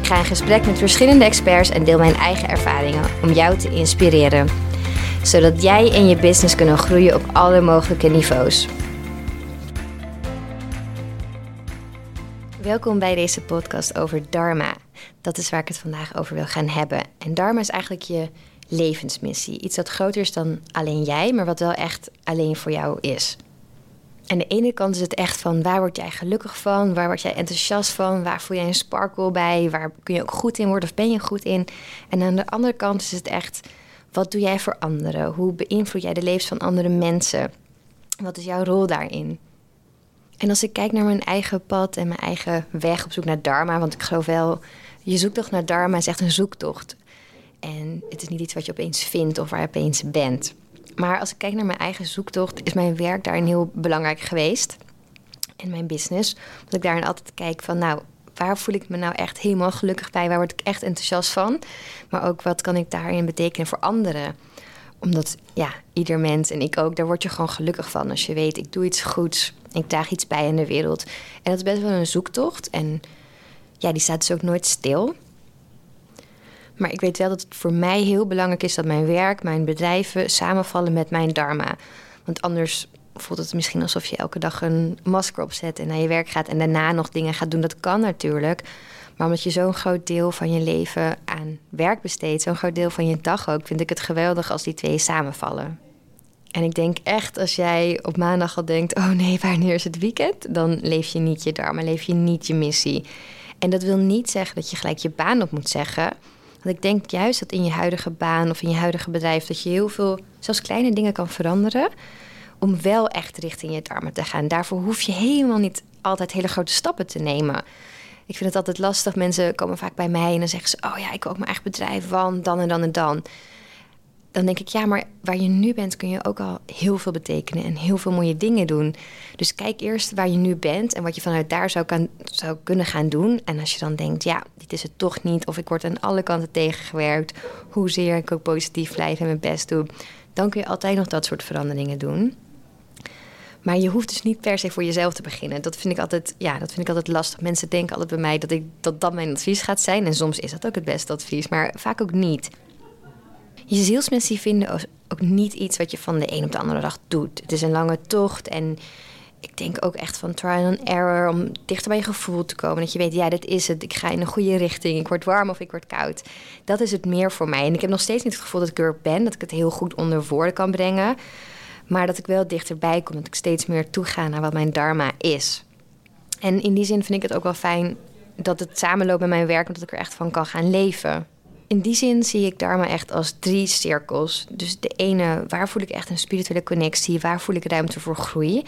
Ik ga in gesprek met verschillende experts en deel mijn eigen ervaringen om jou te inspireren. Zodat jij en je business kunnen groeien op alle mogelijke niveaus. Welkom bij deze podcast over Dharma. Dat is waar ik het vandaag over wil gaan hebben. En Dharma is eigenlijk je levensmissie. Iets dat groter is dan alleen jij, maar wat wel echt alleen voor jou is. En de ene kant is het echt van waar word jij gelukkig van, waar word jij enthousiast van, waar voel jij een sparkle bij, waar kun je ook goed in worden of ben je goed in. En aan de andere kant is het echt wat doe jij voor anderen, hoe beïnvloed jij de levens van andere mensen, wat is jouw rol daarin. En als ik kijk naar mijn eigen pad en mijn eigen weg op zoek naar Dharma, want ik geloof wel, je zoektocht naar Dharma is echt een zoektocht. En het is niet iets wat je opeens vindt of waar je opeens bent. Maar als ik kijk naar mijn eigen zoektocht, is mijn werk daarin heel belangrijk geweest. En mijn business. omdat ik daarin altijd kijk van, nou, waar voel ik me nou echt helemaal gelukkig bij? Waar word ik echt enthousiast van? Maar ook wat kan ik daarin betekenen voor anderen? Omdat, ja, ieder mens en ik ook, daar word je gewoon gelukkig van. Als je weet, ik doe iets goeds, ik draag iets bij in de wereld. En dat is best wel een zoektocht. En ja, die staat dus ook nooit stil. Maar ik weet wel dat het voor mij heel belangrijk is dat mijn werk, mijn bedrijven samenvallen met mijn dharma. Want anders voelt het misschien alsof je elke dag een masker opzet en naar je werk gaat en daarna nog dingen gaat doen. Dat kan natuurlijk. Maar omdat je zo'n groot deel van je leven aan werk besteedt, zo'n groot deel van je dag ook, vind ik het geweldig als die twee samenvallen. En ik denk echt, als jij op maandag al denkt: oh nee, wanneer is het weekend? Dan leef je niet je dharma, leef je niet je missie. En dat wil niet zeggen dat je gelijk je baan op moet zeggen. Want ik denk juist dat in je huidige baan of in je huidige bedrijf dat je heel veel, zelfs kleine dingen kan veranderen. Om wel echt richting je darmen te gaan. Daarvoor hoef je helemaal niet altijd hele grote stappen te nemen. Ik vind het altijd lastig. Mensen komen vaak bij mij en dan zeggen ze: Oh ja, ik wil ook mijn eigen bedrijf, want dan en dan en dan dan denk ik, ja, maar waar je nu bent kun je ook al heel veel betekenen en heel veel mooie dingen doen. Dus kijk eerst waar je nu bent en wat je vanuit daar zou, kan, zou kunnen gaan doen. En als je dan denkt, ja, dit is het toch niet, of ik word aan alle kanten tegengewerkt, hoezeer ik ook positief blijf en mijn best doe, dan kun je altijd nog dat soort veranderingen doen. Maar je hoeft dus niet per se voor jezelf te beginnen. Dat vind ik altijd, ja, dat vind ik altijd lastig. Mensen denken altijd bij mij dat, ik, dat dat mijn advies gaat zijn. En soms is dat ook het beste advies, maar vaak ook niet je zielsmissie vinden ook niet iets wat je van de een op de andere dag doet. Het is een lange tocht en ik denk ook echt van trial and error om dichter bij je gevoel te komen. Dat je weet, ja, dit is het. Ik ga in een goede richting. Ik word warm of ik word koud. Dat is het meer voor mij. En ik heb nog steeds niet het gevoel dat ik er ben. Dat ik het heel goed onder woorden kan brengen. Maar dat ik wel dichterbij kom. Dat ik steeds meer toega naar wat mijn dharma is. En in die zin vind ik het ook wel fijn dat het samenloopt met mijn werk. Omdat ik er echt van kan gaan leven in die zin zie ik Dharma echt als drie cirkels. Dus de ene, waar voel ik echt een spirituele connectie? Waar voel ik ruimte voor groei?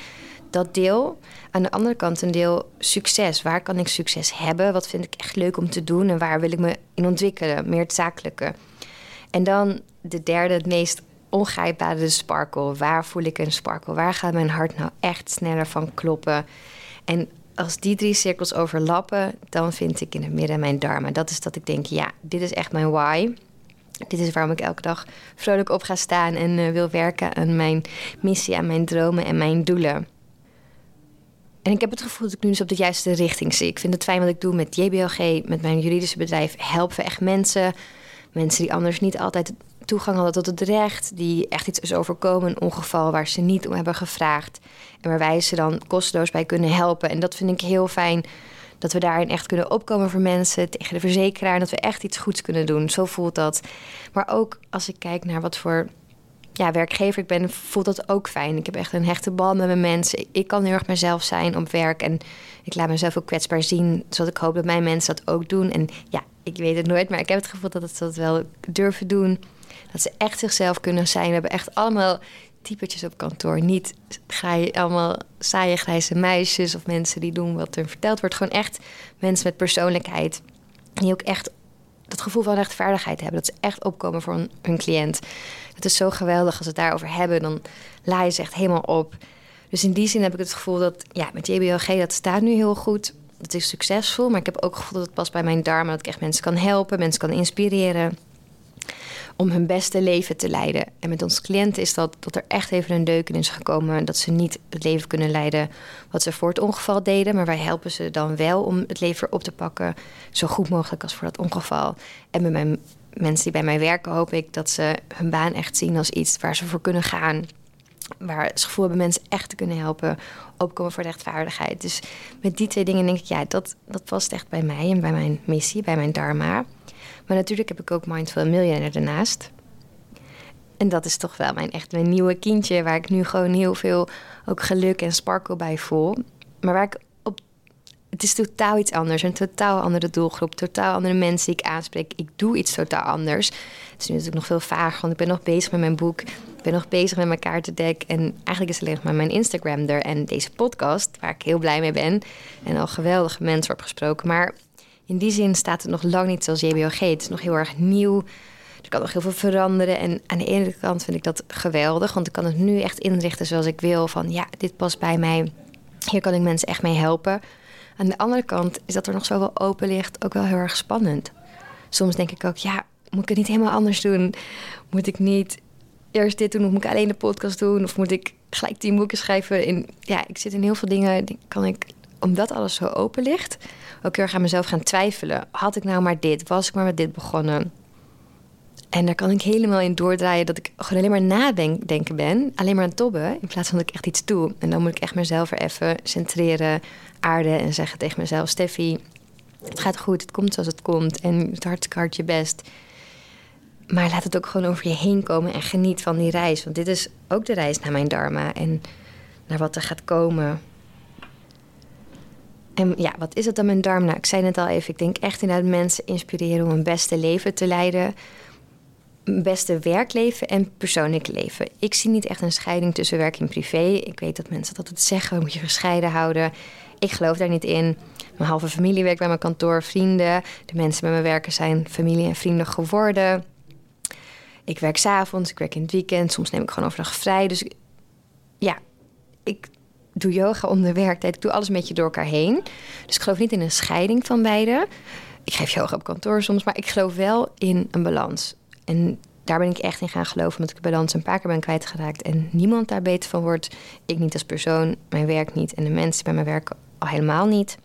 Dat deel. Aan de andere kant een deel succes. Waar kan ik succes hebben? Wat vind ik echt leuk om te doen? En waar wil ik me in ontwikkelen? Meer het zakelijke. En dan de derde, het meest ongrijpbare, de sparkle. Waar voel ik een sparkle? Waar gaat mijn hart nou echt sneller van kloppen? En als die drie cirkels overlappen, dan vind ik in het midden mijn dharma. Dat is dat ik denk, ja, dit is echt mijn why. Dit is waarom ik elke dag vrolijk op ga staan en uh, wil werken aan mijn missie, aan mijn dromen en mijn doelen. En ik heb het gevoel dat ik nu dus op de juiste richting zie. Ik vind het fijn wat ik doe met JBLG, met mijn juridische bedrijf. Helpen we echt mensen. Mensen die anders niet altijd toegang hadden tot het recht, die echt iets is overkomen, een ongeval waar ze niet om hebben gevraagd en waar wij ze dan kosteloos bij kunnen helpen. En dat vind ik heel fijn dat we daarin echt kunnen opkomen voor mensen tegen de verzekeraar dat we echt iets goeds kunnen doen. Zo voelt dat. Maar ook als ik kijk naar wat voor ja, werkgever ik ben, voelt dat ook fijn. Ik heb echt een hechte bal met mijn mensen. Ik kan heel erg mezelf zijn op werk en ik laat mezelf ook kwetsbaar zien, zodat ik hoop dat mijn mensen dat ook doen. En ja, ik weet het nooit, maar ik heb het gevoel dat ze dat wel durven doen. Dat ze echt zichzelf kunnen zijn. We hebben echt allemaal typetjes op kantoor. Niet je allemaal saaie grijze meisjes of mensen die doen wat er verteld wordt. Gewoon echt mensen met persoonlijkheid. Die ook echt dat gevoel van rechtvaardigheid hebben. Dat ze echt opkomen voor hun, cliënt. Het is zo geweldig als ze het daarover hebben. Dan laai je ze echt helemaal op. Dus in die zin heb ik het gevoel dat ja, met JBLG dat staat nu heel goed. Dat is succesvol. Maar ik heb ook het gevoel dat het past bij mijn darmen. Dat ik echt mensen kan helpen, mensen kan inspireren om hun beste leven te leiden. En met onze cliënten is dat dat er echt even een deuk in is gekomen. Dat ze niet het leven kunnen leiden wat ze voor het ongeval deden. Maar wij helpen ze dan wel om het leven op te pakken. Zo goed mogelijk als voor dat ongeval. En met mijn mensen die bij mij werken hoop ik dat ze hun baan echt zien als iets waar ze voor kunnen gaan. Waar ze gevoel hebben mensen echt te kunnen helpen. Opkomen voor rechtvaardigheid. Dus met die twee dingen denk ik, ja, dat, dat past echt bij mij en bij mijn missie, bij mijn dharma. Maar natuurlijk heb ik ook Mindful Millionaire ernaast. En dat is toch wel mijn echt mijn nieuwe kindje, waar ik nu gewoon heel veel ook geluk en sparkle bij voel. Maar waar ik op. Het is totaal iets anders. Een totaal andere doelgroep. Totaal andere mensen die ik aanspreek. Ik doe iets totaal anders. Het is nu natuurlijk nog veel vager, want ik ben nog bezig met mijn boek. Ik ben nog bezig met mijn kaartendek. En eigenlijk is alleen nog maar mijn Instagram er. En deze podcast, waar ik heel blij mee ben. En al geweldige mensen op gesproken. Maar in die zin staat het nog lang niet zoals JBOG. Het is nog heel erg nieuw. Er kan nog heel veel veranderen. En aan de ene kant vind ik dat geweldig, want ik kan het nu echt inrichten zoals ik wil. Van ja, dit past bij mij. Hier kan ik mensen echt mee helpen. Aan de andere kant is dat er nog zoveel open ligt ook wel heel erg spannend. Soms denk ik ook, ja, moet ik het niet helemaal anders doen? Moet ik niet eerst dit doen? Of moet ik alleen de podcast doen? Of moet ik gelijk tien boeken schrijven? In, ja, ik zit in heel veel dingen. Kan ik, omdat alles zo open ligt, ook heel erg aan mezelf gaan twijfelen. Had ik nou maar dit? Was ik maar met dit begonnen? En daar kan ik helemaal in doordraaien dat ik gewoon alleen maar nadenken ben. Alleen maar aan tobben, in plaats van dat ik echt iets doe. En dan moet ik echt mezelf er even centreren, aarden en zeggen tegen mezelf... Steffi, het gaat goed, het komt zoals het komt en het hartstikke hard je best. Maar laat het ook gewoon over je heen komen en geniet van die reis. Want dit is ook de reis naar mijn dharma en naar wat er gaat komen. En ja, wat is het dan mijn darm? Nou, ik zei het al even. Ik denk echt inderdaad mensen inspireren om een beste leven te leiden. Beste werkleven en persoonlijk leven. Ik zie niet echt een scheiding tussen werk en privé. Ik weet dat mensen dat altijd zeggen, moet je gescheiden houden. Ik geloof daar niet in. Mijn halve familie werkt bij mijn kantoor, vrienden. De mensen bij me werken zijn familie en vrienden geworden. Ik werk s'avonds, ik werk in het weekend. Soms neem ik gewoon overdag vrij. Dus ja, ik doe yoga onder werktijd. Ik doe alles een beetje door elkaar heen. Dus ik geloof niet in een scheiding van beide. Ik geef yoga op kantoor soms, maar ik geloof wel in een balans. En daar ben ik echt in gaan geloven, omdat ik de balans een paar keer ben kwijtgeraakt. En niemand daar beter van wordt. Ik niet als persoon, mijn werk niet en de mensen bij mijn werk al helemaal niet.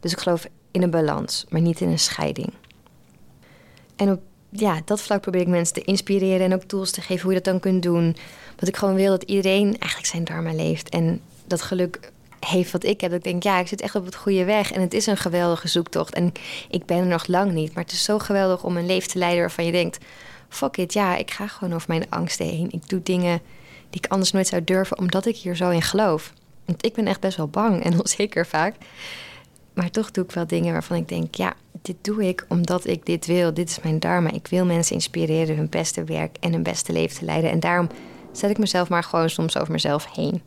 Dus ik geloof in een balans, maar niet in een scheiding. En op ja, dat vlak probeer ik mensen te inspireren en ook tools te geven hoe je dat dan kunt doen. Want ik gewoon wil dat iedereen eigenlijk zijn dharma leeft. En dat geluk heeft wat ik heb. Ik denk, ja, ik zit echt op het goede weg. En het is een geweldige zoektocht. En ik ben er nog lang niet. Maar het is zo geweldig om een leven te leiden waarvan je denkt... fuck it, ja, ik ga gewoon over mijn angsten heen. Ik doe dingen die ik anders nooit zou durven... omdat ik hier zo in geloof. Want ik ben echt best wel bang en onzeker vaak. Maar toch doe ik wel dingen waarvan ik denk... ja, dit doe ik omdat ik dit wil. Dit is mijn dharma. Ik wil mensen inspireren hun beste werk en hun beste leven te leiden. En daarom zet ik mezelf maar gewoon soms over mezelf heen.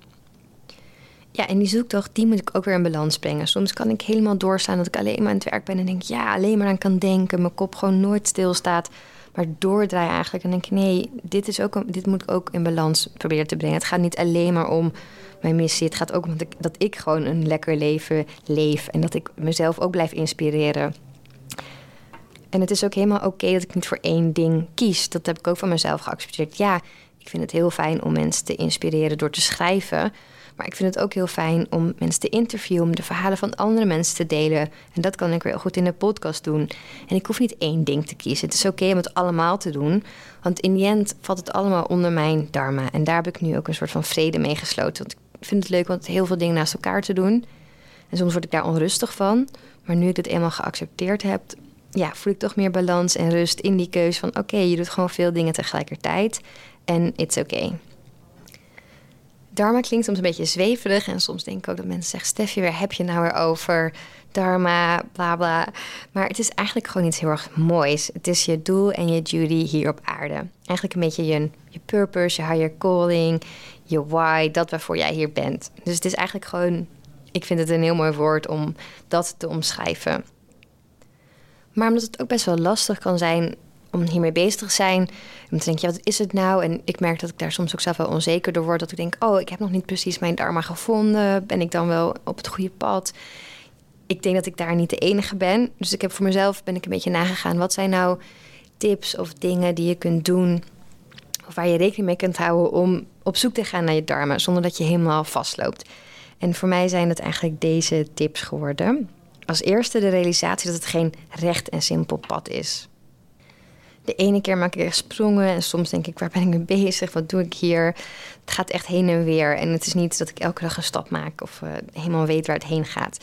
Ja, en die zoektocht, die moet ik ook weer in balans brengen. Soms kan ik helemaal doorstaan dat ik alleen maar aan het werk ben en denk, ja, alleen maar aan kan denken. Mijn kop gewoon nooit stilstaat, maar doordraai eigenlijk. En denk nee, dit, is ook, dit moet ik ook in balans proberen te brengen. Het gaat niet alleen maar om mijn missie. Het gaat ook om dat ik, dat ik gewoon een lekker leven leef en dat ik mezelf ook blijf inspireren. En het is ook helemaal oké dat ik niet voor één ding kies. Dat heb ik ook van mezelf geaccepteerd. Ja, ik vind het heel fijn om mensen te inspireren door te schrijven. Maar ik vind het ook heel fijn om mensen te interviewen, de verhalen van andere mensen te delen. En dat kan ik weer goed in de podcast doen. En ik hoef niet één ding te kiezen. Het is oké om het allemaal te doen. Want in die end valt het allemaal onder mijn dharma. En daar heb ik nu ook een soort van vrede mee gesloten. Want ik vind het leuk om heel veel dingen naast elkaar te doen. En soms word ik daar onrustig van. Maar nu ik het eenmaal geaccepteerd heb, ja, voel ik toch meer balans en rust in die keuze van oké, je doet gewoon veel dingen tegelijkertijd en it's okay. Dharma klinkt soms een beetje zweverig en soms denk ik ook dat mensen zeggen: Steffi, waar heb je nou weer over? Dharma, bla bla. Maar het is eigenlijk gewoon iets heel erg moois. Het is je doel en je duty hier op aarde. Eigenlijk een beetje je, je purpose, je higher calling, je why, dat waarvoor jij hier bent. Dus het is eigenlijk gewoon, ik vind het een heel mooi woord om dat te omschrijven. Maar omdat het ook best wel lastig kan zijn om hiermee bezig te zijn. Om te denken, ja, wat is het nou? En ik merk dat ik daar soms ook zelf wel onzeker door word. Dat ik denk, oh, ik heb nog niet precies mijn dharma gevonden. Ben ik dan wel op het goede pad? Ik denk dat ik daar niet de enige ben. Dus ik heb voor mezelf ben ik een beetje nagegaan. Wat zijn nou tips of dingen die je kunt doen... of waar je rekening mee kunt houden om op zoek te gaan naar je dharma... zonder dat je helemaal vastloopt. En voor mij zijn het eigenlijk deze tips geworden. Als eerste de realisatie dat het geen recht en simpel pad is de ene keer maak ik echt sprongen en soms denk ik, waar ben ik mee bezig? Wat doe ik hier? Het gaat echt heen en weer. En het is niet dat ik elke dag een stap maak of uh, helemaal weet waar het heen gaat.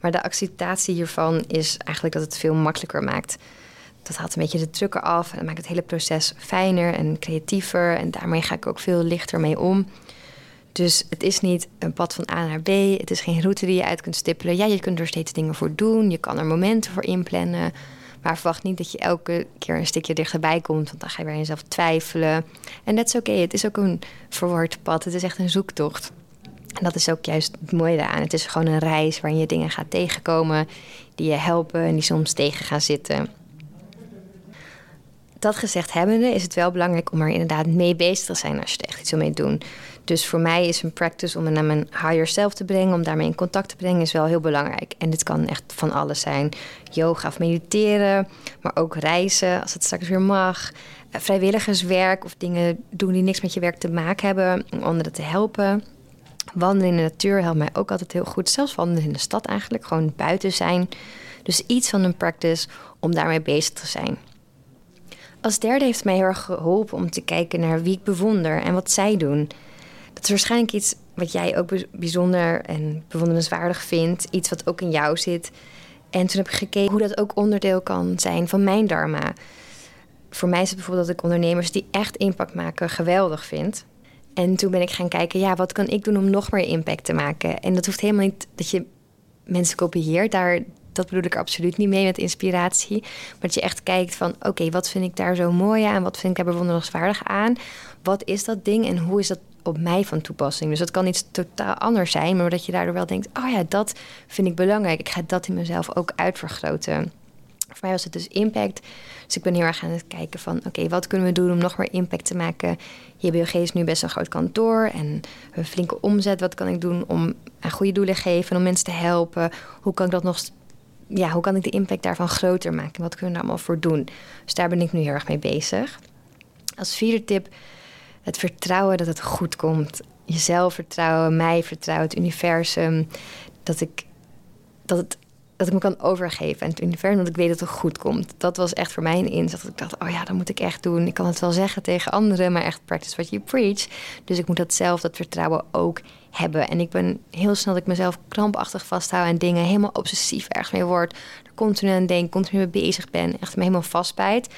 Maar de acceptatie hiervan is eigenlijk dat het veel makkelijker maakt. Dat haalt een beetje de druk eraf en maakt het hele proces fijner en creatiever. En daarmee ga ik ook veel lichter mee om. Dus het is niet een pad van A naar B. Het is geen route die je uit kunt stippelen. Ja, je kunt er steeds dingen voor doen. Je kan er momenten voor inplannen. Maar verwacht niet dat je elke keer een stukje dichterbij komt, want dan ga je aan jezelf twijfelen. En dat is oké. Het is ook een verward pad. Het is echt een zoektocht. En dat is ook juist het mooie daaraan. Het is gewoon een reis waarin je dingen gaat tegenkomen die je helpen en die soms tegen gaan zitten. Dat gezegd hebbende is het wel belangrijk om er inderdaad mee bezig te zijn als je er echt iets wil mee doen. Dus voor mij is een practice om me naar mijn higher self te brengen, om daarmee in contact te brengen, is wel heel belangrijk. En dit kan echt van alles zijn: yoga of mediteren, maar ook reizen als het straks weer mag. Eh, vrijwilligerswerk of dingen doen die niks met je werk te maken hebben, om anderen te helpen. Wandelen in de natuur helpt mij ook altijd heel goed. Zelfs wandelen in de stad eigenlijk, gewoon buiten zijn. Dus iets van een practice om daarmee bezig te zijn. Als derde heeft mij heel erg geholpen om te kijken naar wie ik bewonder en wat zij doen. Is waarschijnlijk iets wat jij ook bijzonder en bewonderenswaardig vindt. Iets wat ook in jou zit. En toen heb ik gekeken hoe dat ook onderdeel kan zijn van mijn dharma. Voor mij is het bijvoorbeeld dat ik ondernemers die echt impact maken geweldig vind. En toen ben ik gaan kijken, ja, wat kan ik doen om nog meer impact te maken? En dat hoeft helemaal niet dat je mensen kopieert. Daar, dat bedoel ik er absoluut niet mee met inspiratie. Maar dat je echt kijkt van, oké, wat vind ik daar zo mooi aan? Wat vind ik daar bewonderenswaardig aan? Wat is dat ding en hoe is dat op mij van toepassing. Dus dat kan iets totaal anders zijn, maar dat je daardoor wel denkt: oh ja, dat vind ik belangrijk. Ik ga dat in mezelf ook uitvergroten. Voor mij was het dus impact. Dus ik ben heel erg aan het kijken van... oké, wat kunnen we doen om nog meer impact te maken? JBOG is nu best een groot kantoor en een flinke omzet. Wat kan ik doen om aan goede doelen te geven... om mensen te helpen? Hoe kan ik dat nog... Ja, hoe kan ik de impact daarvan groter maken? Wat kunnen we daar allemaal voor doen? Dus daar ben ik nu heel erg mee bezig. Als vierde tip het vertrouwen dat het goed komt. Jezelf vertrouwen, mij vertrouwen, het universum. Dat ik, dat, ik me kan overgeven aan het universum, dat ik weet dat het goed komt. Dat was echt voor mij een inzicht. Dat ik dacht, oh ja, dat moet ik echt doen. Ik kan het wel zeggen tegen anderen, maar echt practice what you preach. Dus ik moet dat zelf, dat vertrouwen ook hebben. En ik ben heel snel dat ik mezelf krampachtig vasthoud aan dingen, helemaal obsessief ergens mee word. Er continu aan denk, continu mee bezig ben, echt me helemaal vastbijt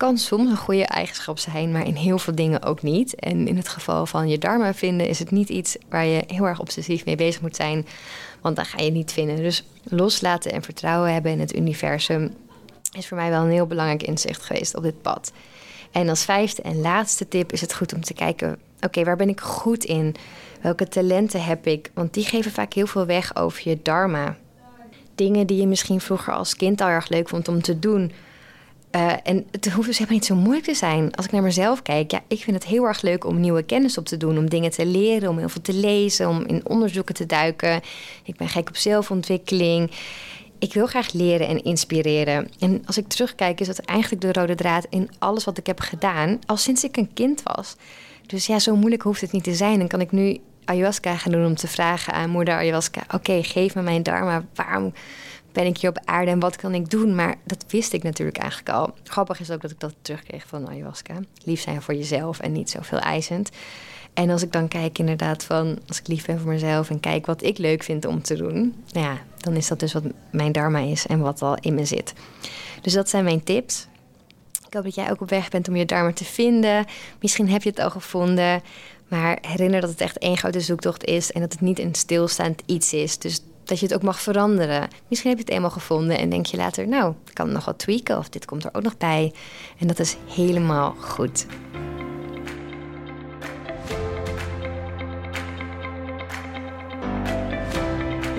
kan soms een goede eigenschap zijn, maar in heel veel dingen ook niet. En in het geval van je dharma vinden is het niet iets waar je heel erg obsessief mee bezig moet zijn, want dan ga je het niet vinden. Dus loslaten en vertrouwen hebben in het universum is voor mij wel een heel belangrijk inzicht geweest op dit pad. En als vijfde en laatste tip is het goed om te kijken: oké, waar ben ik goed in? Welke talenten heb ik? Want die geven vaak heel veel weg over je dharma. Dingen die je misschien vroeger als kind al erg leuk vond om te doen, uh, en het hoeft dus helemaal niet zo moeilijk te zijn. Als ik naar mezelf kijk, ja, ik vind het heel erg leuk om nieuwe kennis op te doen, om dingen te leren, om heel veel te lezen, om in onderzoeken te duiken. Ik ben gek op zelfontwikkeling. Ik wil graag leren en inspireren. En als ik terugkijk, is dat eigenlijk de rode draad in alles wat ik heb gedaan, al sinds ik een kind was. Dus ja, zo moeilijk hoeft het niet te zijn. Dan kan ik nu ayahuasca gaan doen om te vragen aan moeder ayahuasca: oké, geef me mijn dharma. Waarom? Ben ik hier op aarde en wat kan ik doen? Maar dat wist ik natuurlijk eigenlijk al. Grappig is ook dat ik dat terugkreeg van ayahuasca. Lief zijn voor jezelf en niet zoveel eisend. En als ik dan kijk inderdaad van, als ik lief ben voor mezelf en kijk wat ik leuk vind om te doen, nou ja, dan is dat dus wat mijn dharma is en wat al in me zit. Dus dat zijn mijn tips. Ik hoop dat jij ook op weg bent om je dharma te vinden. Misschien heb je het al gevonden. Maar herinner dat het echt één grote zoektocht is en dat het niet een stilstaand iets is. Dus dat je het ook mag veranderen. Misschien heb je het eenmaal gevonden en denk je later, nou, ik kan het nog wat tweaken of dit komt er ook nog bij. En dat is helemaal goed.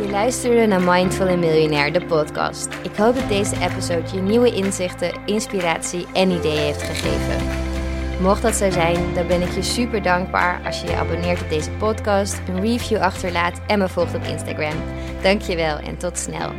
Je luisterde naar Mindful and Millionaire, de podcast. Ik hoop dat deze episode je nieuwe inzichten, inspiratie en ideeën heeft gegeven. Mocht dat zo zijn, dan ben ik je super dankbaar als je je abonneert op deze podcast, een review achterlaat en me volgt op Instagram. Dankjewel en tot snel.